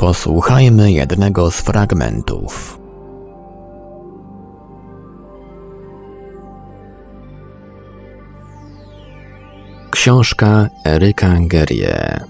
Posłuchajmy jednego z fragmentów. Książka Eryka Gerie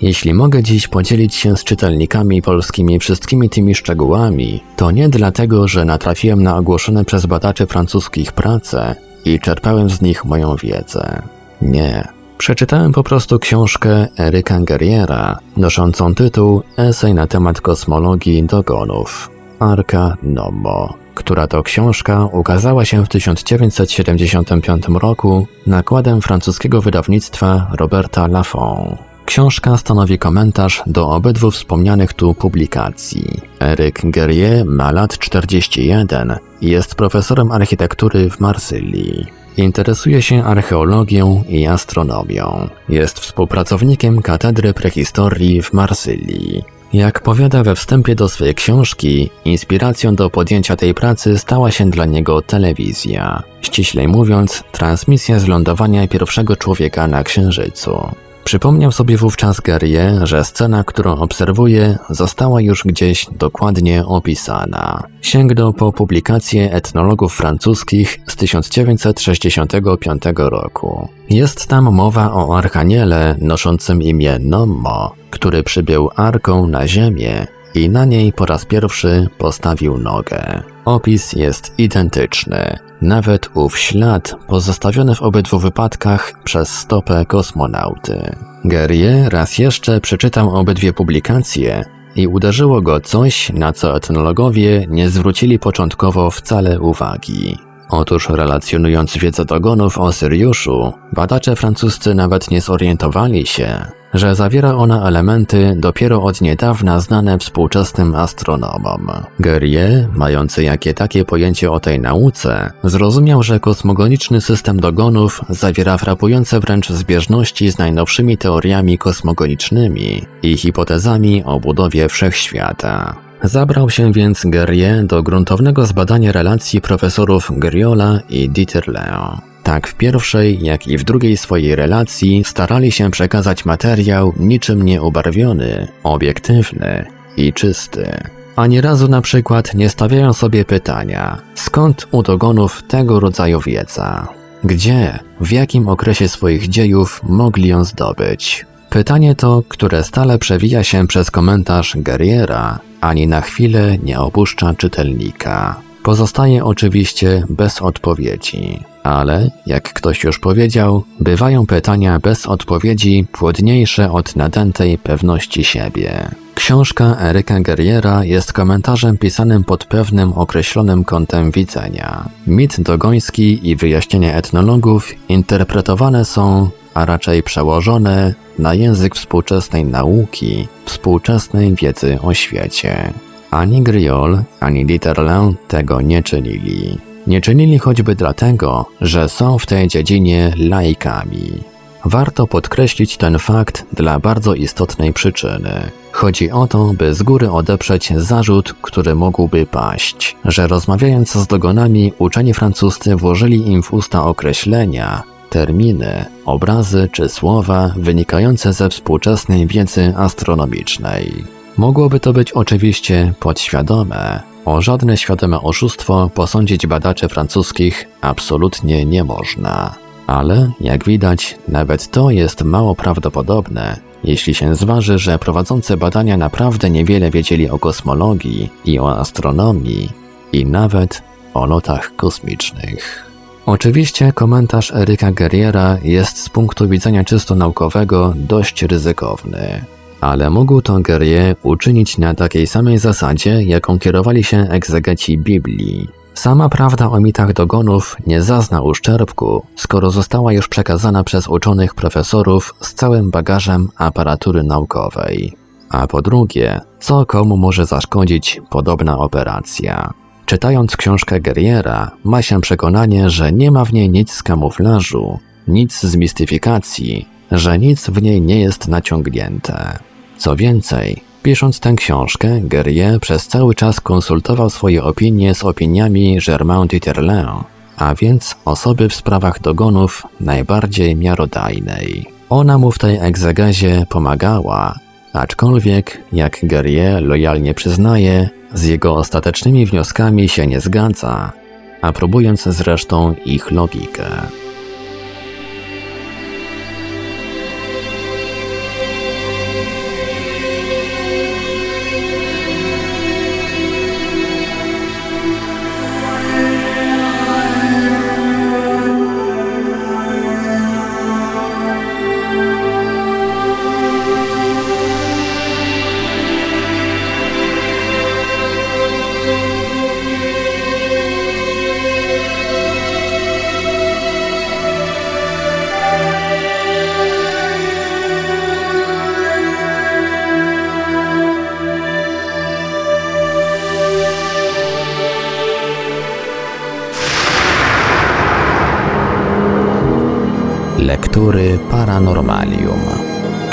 jeśli mogę dziś podzielić się z czytelnikami polskimi wszystkimi tymi szczegółami, to nie dlatego, że natrafiłem na ogłoszone przez badaczy francuskich prace i czerpałem z nich moją wiedzę. Nie. Przeczytałem po prostu książkę Eryka Guerriera, noszącą tytuł Esej na temat kosmologii dogonów. Arka Nomo, która to książka ukazała się w 1975 roku nakładem francuskiego wydawnictwa Roberta Lafont. Książka stanowi komentarz do obydwu wspomnianych tu publikacji. Eric Guerrier ma lat 41 i jest profesorem architektury w Marsylii. Interesuje się archeologią i astronomią. Jest współpracownikiem Katedry Prehistorii w Marsylii. Jak powiada we wstępie do swojej książki, inspiracją do podjęcia tej pracy stała się dla niego telewizja. Ściślej mówiąc, transmisja z lądowania pierwszego człowieka na Księżycu. Przypomniał sobie wówczas Gerie, że scena, którą obserwuje, została już gdzieś dokładnie opisana. Sięgnął po publikację etnologów francuskich z 1965 roku. Jest tam mowa o archaniele noszącym imię Nommo, który przybył arką na ziemię i na niej po raz pierwszy postawił nogę. Opis jest identyczny. Nawet ów ślad pozostawiony w obydwu wypadkach przez stopę kosmonauty. Guerrier raz jeszcze przeczytał obydwie publikacje i uderzyło go coś, na co etnologowie nie zwrócili początkowo wcale uwagi. Otóż relacjonując wiedzę dogonów o Syriuszu, badacze francuscy nawet nie zorientowali się, że zawiera ona elementy dopiero od niedawna znane współczesnym astronomom. Guerrier, mający jakie takie pojęcie o tej nauce, zrozumiał, że kosmogoniczny system dogonów zawiera frapujące wręcz zbieżności z najnowszymi teoriami kosmogonicznymi i hipotezami o budowie wszechświata. Zabrał się więc Guerrier do gruntownego zbadania relacji profesorów Griola i Dieterleo. Tak w pierwszej, jak i w drugiej swojej relacji starali się przekazać materiał niczym nie ubarwiony, obiektywny i czysty. Ani razu na przykład nie stawiają sobie pytania, skąd u dogonów tego rodzaju wiedza? Gdzie, w jakim okresie swoich dziejów mogli ją zdobyć? Pytanie to, które stale przewija się przez komentarz Guerriera, ani na chwilę nie opuszcza czytelnika. Pozostaje oczywiście bez odpowiedzi. Ale, jak ktoś już powiedział, bywają pytania bez odpowiedzi płodniejsze od nadętej pewności siebie. Książka Eryka Guerriera jest komentarzem pisanym pod pewnym określonym kątem widzenia. Mit dogoński i wyjaśnienia etnologów interpretowane są, a raczej przełożone na język współczesnej nauki, współczesnej wiedzy o świecie. Ani Griol, ani Dieterlen tego nie czynili. Nie czynili choćby dlatego, że są w tej dziedzinie laikami. Warto podkreślić ten fakt dla bardzo istotnej przyczyny. Chodzi o to, by z góry odeprzeć zarzut, który mógłby paść, że rozmawiając z dogonami uczeni francuscy włożyli im w usta określenia, terminy, obrazy czy słowa wynikające ze współczesnej wiedzy astronomicznej. Mogłoby to być oczywiście podświadome, o żadne świadome oszustwo posądzić badaczy francuskich absolutnie nie można. Ale, jak widać, nawet to jest mało prawdopodobne, jeśli się zważy, że prowadzący badania naprawdę niewiele wiedzieli o kosmologii i o astronomii, i nawet o lotach kosmicznych. Oczywiście komentarz Eryka Guerriera jest z punktu widzenia czysto naukowego dość ryzykowny. Ale mógł to Guerrier uczynić na takiej samej zasadzie, jaką kierowali się egzegeci Biblii. Sama prawda o mitach dogonów nie zazna uszczerbku, skoro została już przekazana przez uczonych profesorów z całym bagażem aparatury naukowej. a po drugie, co komu może zaszkodzić podobna operacja. Czytając książkę Guerriera, ma się przekonanie, że nie ma w niej nic z kamuflażu, nic z mistyfikacji, że nic w niej nie jest naciągnięte. Co więcej, pisząc tę książkę, Guerrier przez cały czas konsultował swoje opinie z opiniami Germain Dieterlin, a więc osoby w sprawach dogonów najbardziej miarodajnej. Ona mu w tej egzegezie pomagała, aczkolwiek, jak Guerrier lojalnie przyznaje, z jego ostatecznymi wnioskami się nie zgadza, aprobując zresztą ich logikę.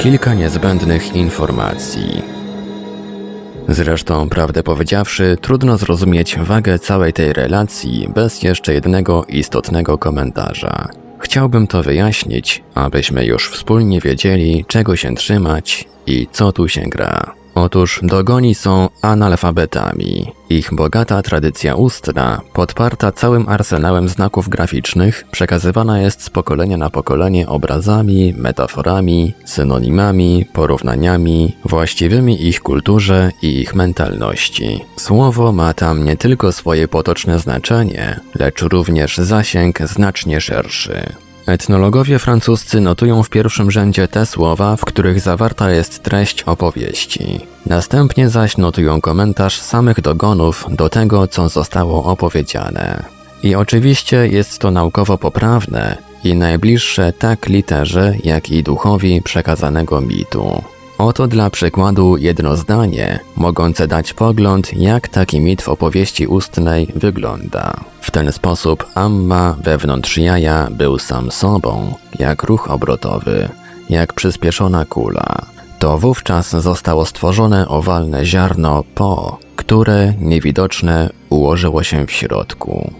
Kilka niezbędnych informacji. Zresztą, prawdę powiedziawszy, trudno zrozumieć wagę całej tej relacji bez jeszcze jednego istotnego komentarza. Chciałbym to wyjaśnić, abyśmy już wspólnie wiedzieli, czego się trzymać i co tu się gra. Otóż dogoni są analfabetami. Ich bogata tradycja ustna, podparta całym arsenałem znaków graficznych, przekazywana jest z pokolenia na pokolenie obrazami, metaforami, synonimami, porównaniami, właściwymi ich kulturze i ich mentalności. Słowo ma tam nie tylko swoje potoczne znaczenie, lecz również zasięg znacznie szerszy. Etnologowie francuscy notują w pierwszym rzędzie te słowa, w których zawarta jest treść opowieści. Następnie zaś notują komentarz samych dogonów do tego, co zostało opowiedziane. I oczywiście jest to naukowo poprawne i najbliższe tak literze, jak i duchowi przekazanego mitu. Oto dla przykładu jedno zdanie, mogące dać pogląd, jak taki mit w opowieści ustnej wygląda. W ten sposób Amma wewnątrz jaja był sam sobą, jak ruch obrotowy, jak przyspieszona kula. To wówczas zostało stworzone owalne ziarno po, które, niewidoczne, ułożyło się w środku.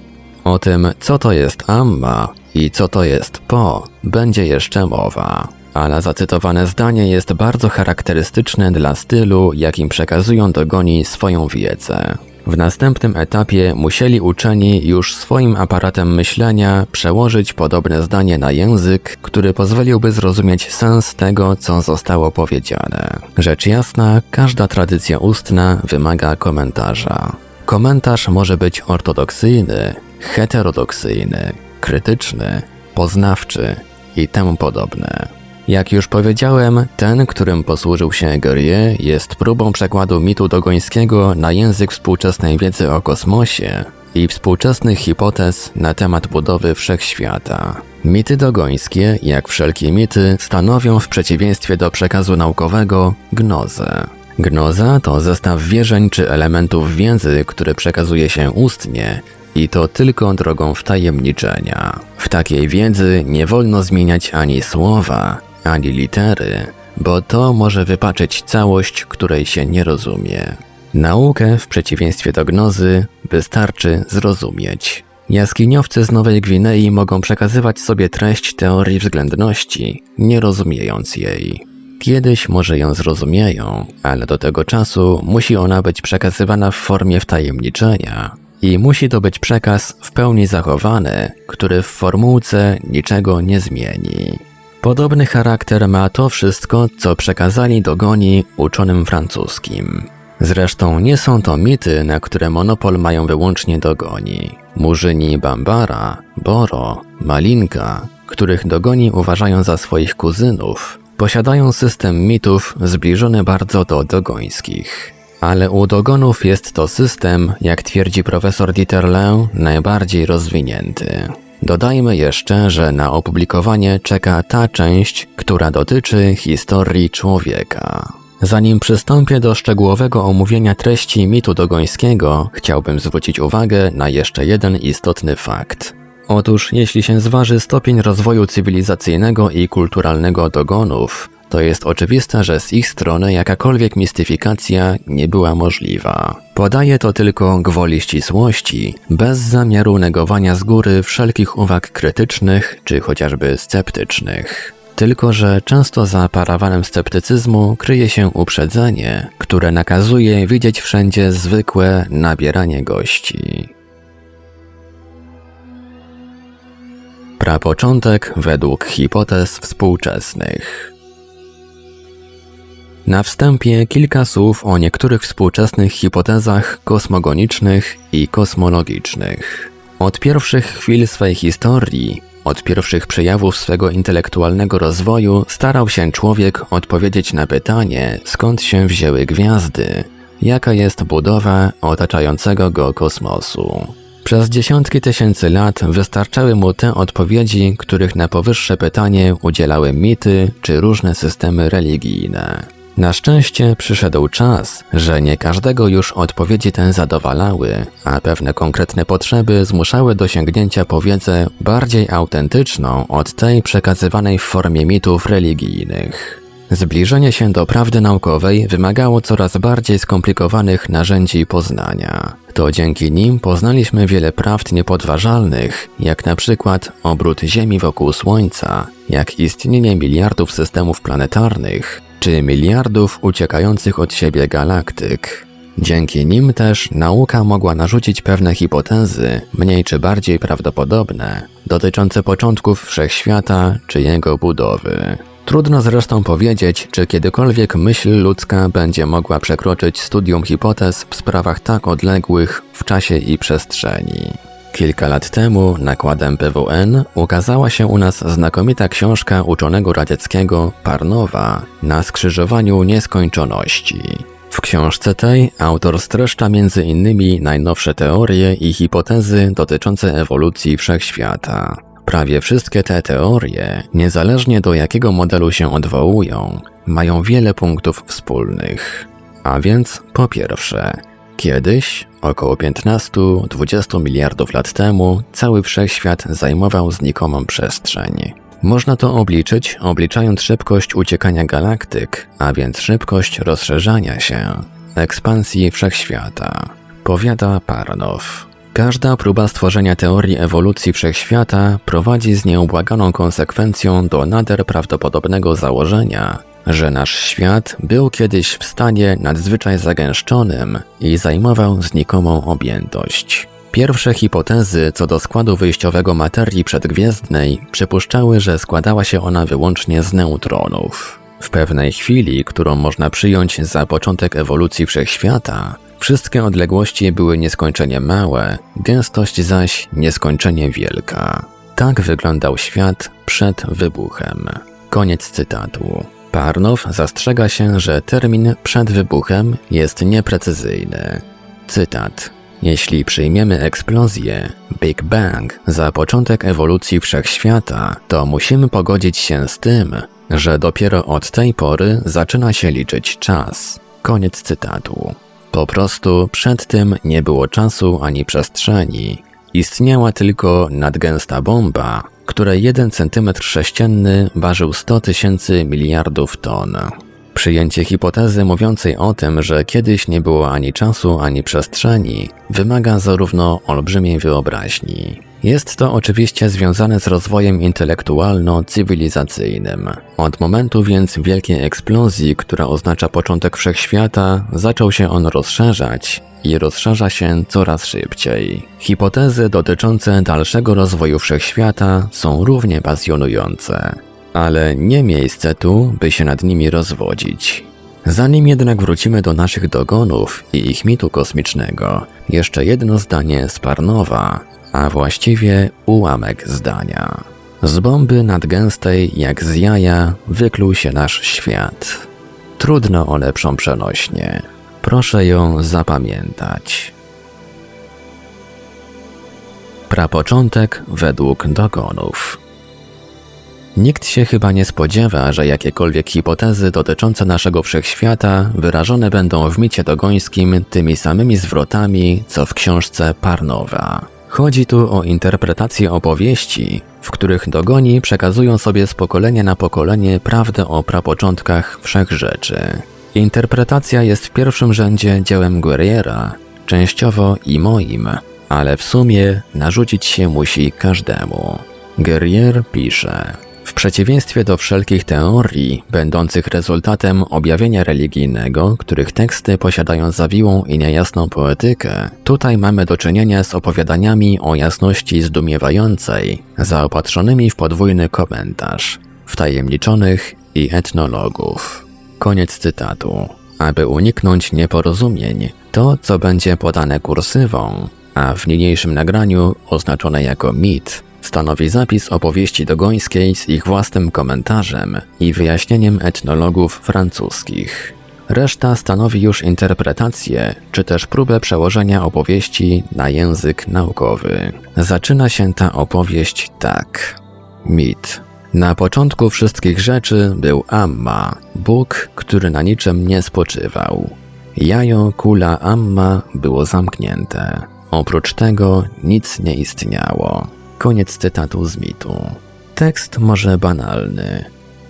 O tym, co to jest Amma i co to jest po, będzie jeszcze mowa ale zacytowane zdanie jest bardzo charakterystyczne dla stylu, jakim przekazują dogoni swoją wiedzę. W następnym etapie musieli uczeni już swoim aparatem myślenia przełożyć podobne zdanie na język, który pozwoliłby zrozumieć sens tego, co zostało powiedziane. Rzecz jasna, każda tradycja ustna wymaga komentarza. Komentarz może być ortodoksyjny, heterodoksyjny, krytyczny, poznawczy i temu podobne. Jak już powiedziałem, ten, którym posłużył się Guerrier, jest próbą przekładu mitu dogońskiego na język współczesnej wiedzy o kosmosie i współczesnych hipotez na temat budowy wszechświata. Mity dogońskie, jak wszelkie mity, stanowią w przeciwieństwie do przekazu naukowego gnozę. Gnoza to zestaw wierzeń czy elementów wiedzy, które przekazuje się ustnie i to tylko drogą wtajemniczenia. W takiej wiedzy nie wolno zmieniać ani słowa, ani litery, bo to może wypaczyć całość, której się nie rozumie. Naukę, w przeciwieństwie do gnozy, wystarczy zrozumieć. Jaskiniowcy z Nowej Gwinei mogą przekazywać sobie treść teorii względności, nie rozumiejąc jej. Kiedyś może ją zrozumieją, ale do tego czasu musi ona być przekazywana w formie wtajemniczenia i musi to być przekaz w pełni zachowany, który w formułce niczego nie zmieni. Podobny charakter ma to wszystko, co przekazali dogoni uczonym francuskim. Zresztą nie są to mity, na które monopol mają wyłącznie dogoni. Murzyni Bambara, Boro, Malinka, których dogoni uważają za swoich kuzynów, posiadają system mitów zbliżony bardzo do dogońskich. Ale u dogonów jest to system, jak twierdzi profesor Dieterle, najbardziej rozwinięty. Dodajmy jeszcze, że na opublikowanie czeka ta część, która dotyczy historii człowieka. Zanim przystąpię do szczegółowego omówienia treści mitu dogońskiego, chciałbym zwrócić uwagę na jeszcze jeden istotny fakt. Otóż, jeśli się zważy stopień rozwoju cywilizacyjnego i kulturalnego dogonów, to jest oczywiste, że z ich strony jakakolwiek mistyfikacja nie była możliwa. Podaję to tylko gwoli ścisłości, bez zamiaru negowania z góry wszelkich uwag krytycznych czy chociażby sceptycznych. Tylko, że często za parawanem sceptycyzmu kryje się uprzedzenie, które nakazuje widzieć wszędzie zwykłe nabieranie gości. Prapoczątek według hipotez współczesnych. Na wstępie kilka słów o niektórych współczesnych hipotezach kosmogonicznych i kosmologicznych. Od pierwszych chwil swej historii, od pierwszych przejawów swego intelektualnego rozwoju starał się człowiek odpowiedzieć na pytanie, skąd się wzięły gwiazdy, jaka jest budowa otaczającego go kosmosu. Przez dziesiątki tysięcy lat wystarczały mu te odpowiedzi, których na powyższe pytanie udzielały mity czy różne systemy religijne. Na szczęście przyszedł czas, że nie każdego już odpowiedzi te zadowalały, a pewne konkretne potrzeby zmuszały do sięgnięcia po wiedzę bardziej autentyczną od tej przekazywanej w formie mitów religijnych. Zbliżenie się do prawdy naukowej wymagało coraz bardziej skomplikowanych narzędzi poznania. To dzięki nim poznaliśmy wiele prawd niepodważalnych, jak na przykład obrót Ziemi wokół Słońca, jak istnienie miliardów systemów planetarnych, czy miliardów uciekających od siebie galaktyk. Dzięki nim też nauka mogła narzucić pewne hipotezy, mniej czy bardziej prawdopodobne, dotyczące początków wszechświata czy jego budowy. Trudno zresztą powiedzieć, czy kiedykolwiek myśl ludzka będzie mogła przekroczyć studium hipotez w sprawach tak odległych w czasie i przestrzeni. Kilka lat temu nakładem PWN ukazała się u nas znakomita książka uczonego radzieckiego Parnowa na skrzyżowaniu nieskończoności. W książce tej autor streszcza innymi najnowsze teorie i hipotezy dotyczące ewolucji wszechświata. Prawie wszystkie te teorie, niezależnie do jakiego modelu się odwołują, mają wiele punktów wspólnych. A więc po pierwsze, Kiedyś, około 15-20 miliardów lat temu, cały wszechświat zajmował znikomą przestrzeń. Można to obliczyć, obliczając szybkość uciekania galaktyk, a więc szybkość rozszerzania się, ekspansji wszechświata. Powiada Parnow. Każda próba stworzenia teorii ewolucji wszechświata prowadzi z nieubłaganą konsekwencją do nader prawdopodobnego założenia, że nasz świat był kiedyś w stanie nadzwyczaj zagęszczonym i zajmował znikomą objętość. Pierwsze hipotezy co do składu wyjściowego materii przedgwiezdnej przypuszczały, że składała się ona wyłącznie z neutronów. W pewnej chwili, którą można przyjąć za początek ewolucji wszechświata, wszystkie odległości były nieskończenie małe, gęstość zaś nieskończenie wielka. Tak wyglądał świat przed wybuchem. Koniec cytatu. Parnow zastrzega się, że termin przed wybuchem jest nieprecyzyjny. Cytat. Jeśli przyjmiemy eksplozję, Big Bang, za początek ewolucji wszechświata, to musimy pogodzić się z tym, że dopiero od tej pory zaczyna się liczyć czas. Koniec cytatu. Po prostu przed tym nie było czasu ani przestrzeni. Istniała tylko nadgęsta bomba, której 1 cm sześcienny ważył 100 tysięcy miliardów ton. Przyjęcie hipotezy mówiącej o tym, że kiedyś nie było ani czasu, ani przestrzeni, wymaga zarówno olbrzymiej wyobraźni. Jest to oczywiście związane z rozwojem intelektualno-cywilizacyjnym. Od momentu więc wielkiej eksplozji, która oznacza początek wszechświata, zaczął się on rozszerzać i rozszerza się coraz szybciej. Hipotezy dotyczące dalszego rozwoju wszechświata są równie pasjonujące, ale nie miejsce tu, by się nad nimi rozwodzić. Zanim jednak wrócimy do naszych dogonów i ich mitu kosmicznego, jeszcze jedno zdanie z Parnowa, a właściwie ułamek zdania. Z bomby nadgęstej jak z jaja wykluł się nasz świat. Trudno o lepszą przenośnie. Proszę ją zapamiętać. Prapoczątek według dogonów. Nikt się chyba nie spodziewa, że jakiekolwiek hipotezy dotyczące naszego wszechświata wyrażone będą w micie dogońskim tymi samymi zwrotami, co w książce Parnowa. Chodzi tu o interpretację opowieści, w których dogoni przekazują sobie z pokolenia na pokolenie prawdę o prapoczątkach wszechrzeczy. Interpretacja jest w pierwszym rzędzie dziełem Guerriera, częściowo i moim, ale w sumie narzucić się musi każdemu. Guerrier pisze: przeciwieństwie do wszelkich teorii, będących rezultatem objawienia religijnego, których teksty posiadają zawiłą i niejasną poetykę, tutaj mamy do czynienia z opowiadaniami o jasności zdumiewającej, zaopatrzonymi w podwójny komentarz, wtajemniczonych i etnologów. Koniec cytatu. Aby uniknąć nieporozumień, to, co będzie podane kursywą, a w niniejszym nagraniu oznaczone jako mit, stanowi zapis opowieści dogońskiej z ich własnym komentarzem i wyjaśnieniem etnologów francuskich. Reszta stanowi już interpretację, czy też próbę przełożenia opowieści na język naukowy. Zaczyna się ta opowieść tak. Mit. Na początku wszystkich rzeczy był Amma, Bóg, który na niczym nie spoczywał. Jajo kula Amma było zamknięte. Oprócz tego nic nie istniało. Koniec cytatu z mitu. Tekst może banalny,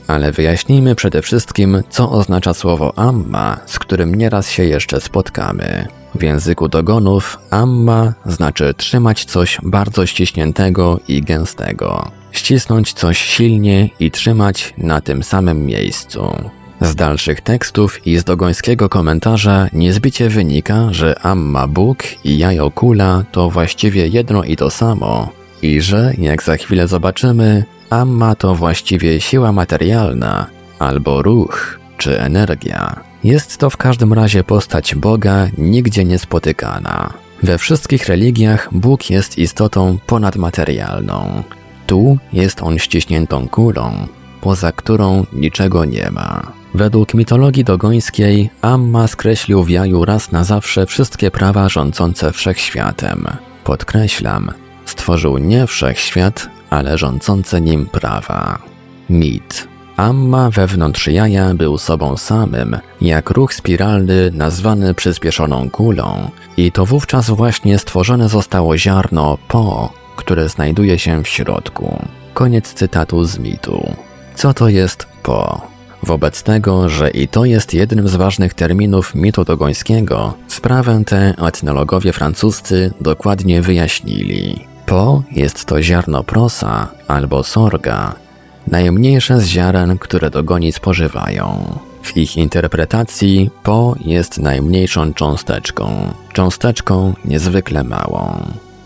ale wyjaśnijmy przede wszystkim, co oznacza słowo amma, z którym nieraz się jeszcze spotkamy. W języku dogonów amma znaczy trzymać coś bardzo ściśniętego i gęstego. Ścisnąć coś silnie i trzymać na tym samym miejscu. Z dalszych tekstów i z dogońskiego komentarza niezbicie wynika, że Amma Bóg i Jajo Kula to właściwie jedno i to samo, i że, jak za chwilę zobaczymy, Amma to właściwie siła materialna, albo ruch, czy energia. Jest to w każdym razie postać Boga nigdzie niespotykana. We wszystkich religiach Bóg jest istotą ponadmaterialną. Tu jest on ściśniętą kulą, poza którą niczego nie ma. Według mitologii dogońskiej Amma skreślił w jaju raz na zawsze wszystkie prawa rządzące wszechświatem. Podkreślam, stworzył nie wszechświat, ale rządzące nim prawa. Mit. Amma wewnątrz jaja był sobą samym, jak ruch spiralny nazwany przyspieszoną kulą, i to wówczas właśnie stworzone zostało ziarno po, które znajduje się w środku. Koniec cytatu z mitu. Co to jest po? Wobec tego, że i to jest jednym z ważnych terminów mitu dogońskiego, sprawę tę etnologowie francuscy dokładnie wyjaśnili. Po jest to ziarno prosa albo sorga, najmniejsze z ziaren, które dogoni spożywają. W ich interpretacji Po jest najmniejszą cząsteczką, cząsteczką niezwykle małą.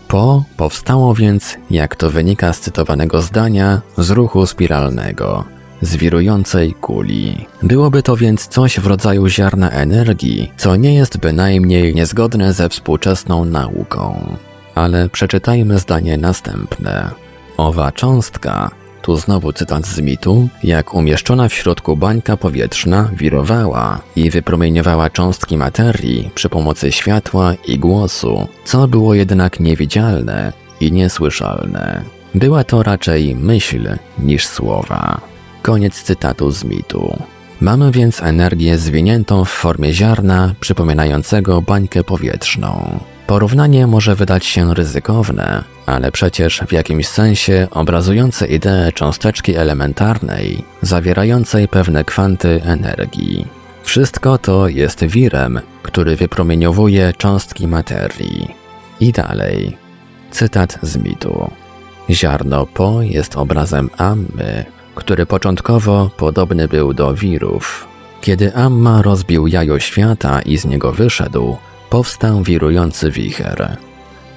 Po powstało więc, jak to wynika z cytowanego zdania, z ruchu spiralnego, z wirującej kuli. Byłoby to więc coś w rodzaju ziarna energii, co nie jest bynajmniej niezgodne ze współczesną nauką ale przeczytajmy zdanie następne. Owa cząstka, tu znowu cytat z mitu, jak umieszczona w środku bańka powietrzna wirowała i wypromieniowała cząstki materii przy pomocy światła i głosu, co było jednak niewidzialne i niesłyszalne. Była to raczej myśl niż słowa. Koniec cytatu z mitu. Mamy więc energię zwiniętą w formie ziarna przypominającego bańkę powietrzną. Porównanie może wydać się ryzykowne, ale przecież w jakimś sensie obrazujące ideę cząsteczki elementarnej, zawierającej pewne kwanty energii. Wszystko to jest wirem, który wypromieniowuje cząstki materii. I dalej. Cytat z mitu. Ziarno Po jest obrazem Ammy, który początkowo podobny był do wirów. Kiedy Amma rozbił jajo świata i z niego wyszedł, powstał wirujący wicher.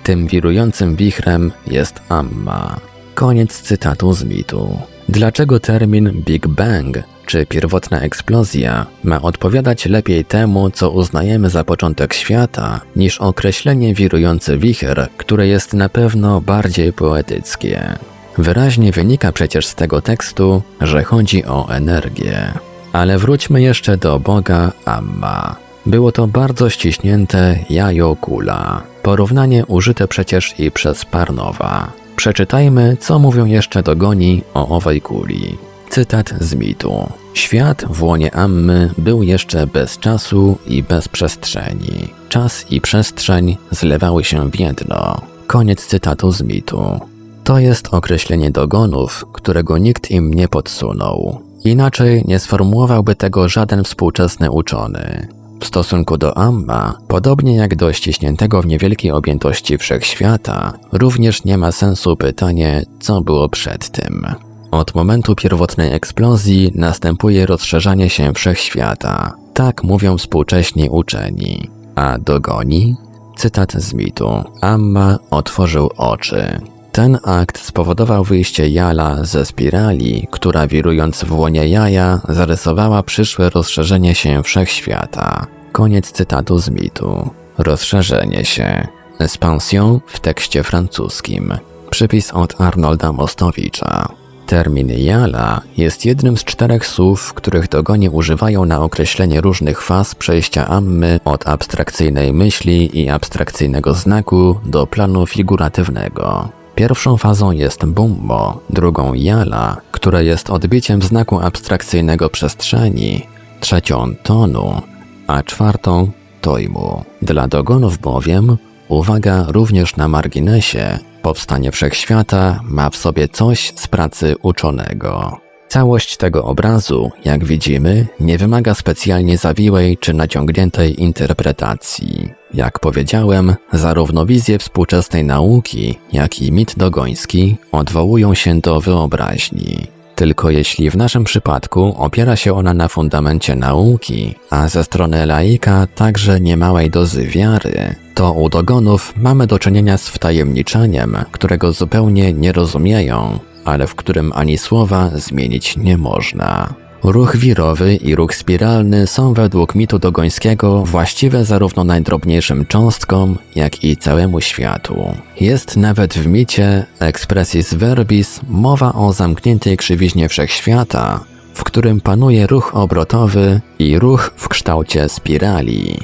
Tym wirującym wichrem jest Amma. Koniec cytatu z mitu. Dlaczego termin Big Bang, czy pierwotna eksplozja, ma odpowiadać lepiej temu, co uznajemy za początek świata, niż określenie wirujący wicher, które jest na pewno bardziej poetyckie? Wyraźnie wynika przecież z tego tekstu, że chodzi o energię. Ale wróćmy jeszcze do Boga Amma. Było to bardzo ściśnięte jajo kula. Porównanie użyte przecież i przez Parnowa. Przeczytajmy, co mówią jeszcze dogoni o owej kuli. Cytat z mitu. Świat w łonie Ammy był jeszcze bez czasu i bez przestrzeni. Czas i przestrzeń zlewały się w jedno. Koniec cytatu z mitu. To jest określenie dogonów, którego nikt im nie podsunął. Inaczej nie sformułowałby tego żaden współczesny uczony. W stosunku do Amma, podobnie jak do ściśniętego w niewielkiej objętości wszechświata, również nie ma sensu pytanie, co było przed tym. Od momentu pierwotnej eksplozji następuje rozszerzanie się wszechświata. Tak mówią współcześni uczeni. A dogoni? Cytat z mitu. Amma otworzył oczy. Ten akt spowodował wyjście Jala ze spirali, która wirując w łonie jaja zarysowała przyszłe rozszerzenie się wszechświata. Koniec cytatu z mitu. Rozszerzenie się. Expansion w tekście francuskim. Przypis od Arnolda Mostowicza. Termin jala jest jednym z czterech słów, których dogoni używają na określenie różnych faz przejścia ammy od abstrakcyjnej myśli i abstrakcyjnego znaku do planu figuratywnego. Pierwszą fazą jest bumbo, drugą jala, która jest odbiciem znaku abstrakcyjnego przestrzeni, trzecią tonu, a czwartą tojmu. Dla dogonów bowiem, uwaga również na marginesie, powstanie wszechświata ma w sobie coś z pracy uczonego. Całość tego obrazu, jak widzimy, nie wymaga specjalnie zawiłej czy naciągniętej interpretacji. Jak powiedziałem, zarówno wizje współczesnej nauki, jak i mit dogoński odwołują się do wyobraźni. Tylko jeśli w naszym przypadku opiera się ona na fundamencie nauki, a ze strony laika także niemałej dozy wiary, to u dogonów mamy do czynienia z wtajemniczaniem, którego zupełnie nie rozumieją, ale w którym ani słowa zmienić nie można. Ruch wirowy i ruch spiralny są według mitu dogońskiego właściwe zarówno najdrobniejszym cząstkom, jak i całemu światu. Jest nawet w micie expressis verbis mowa o zamkniętej krzywiźnie wszechświata, w którym panuje ruch obrotowy i ruch w kształcie spirali.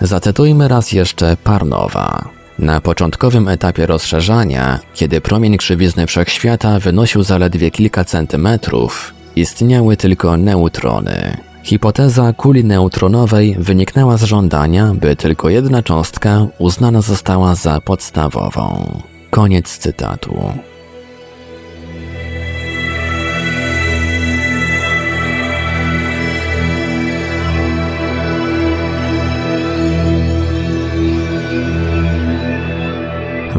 Zacytujmy raz jeszcze Parnowa. Na początkowym etapie rozszerzania, kiedy promień krzywizny wszechświata wynosił zaledwie kilka centymetrów, istniały tylko neutrony. Hipoteza kuli neutronowej wyniknęła z żądania, by tylko jedna cząstka uznana została za podstawową. Koniec cytatu.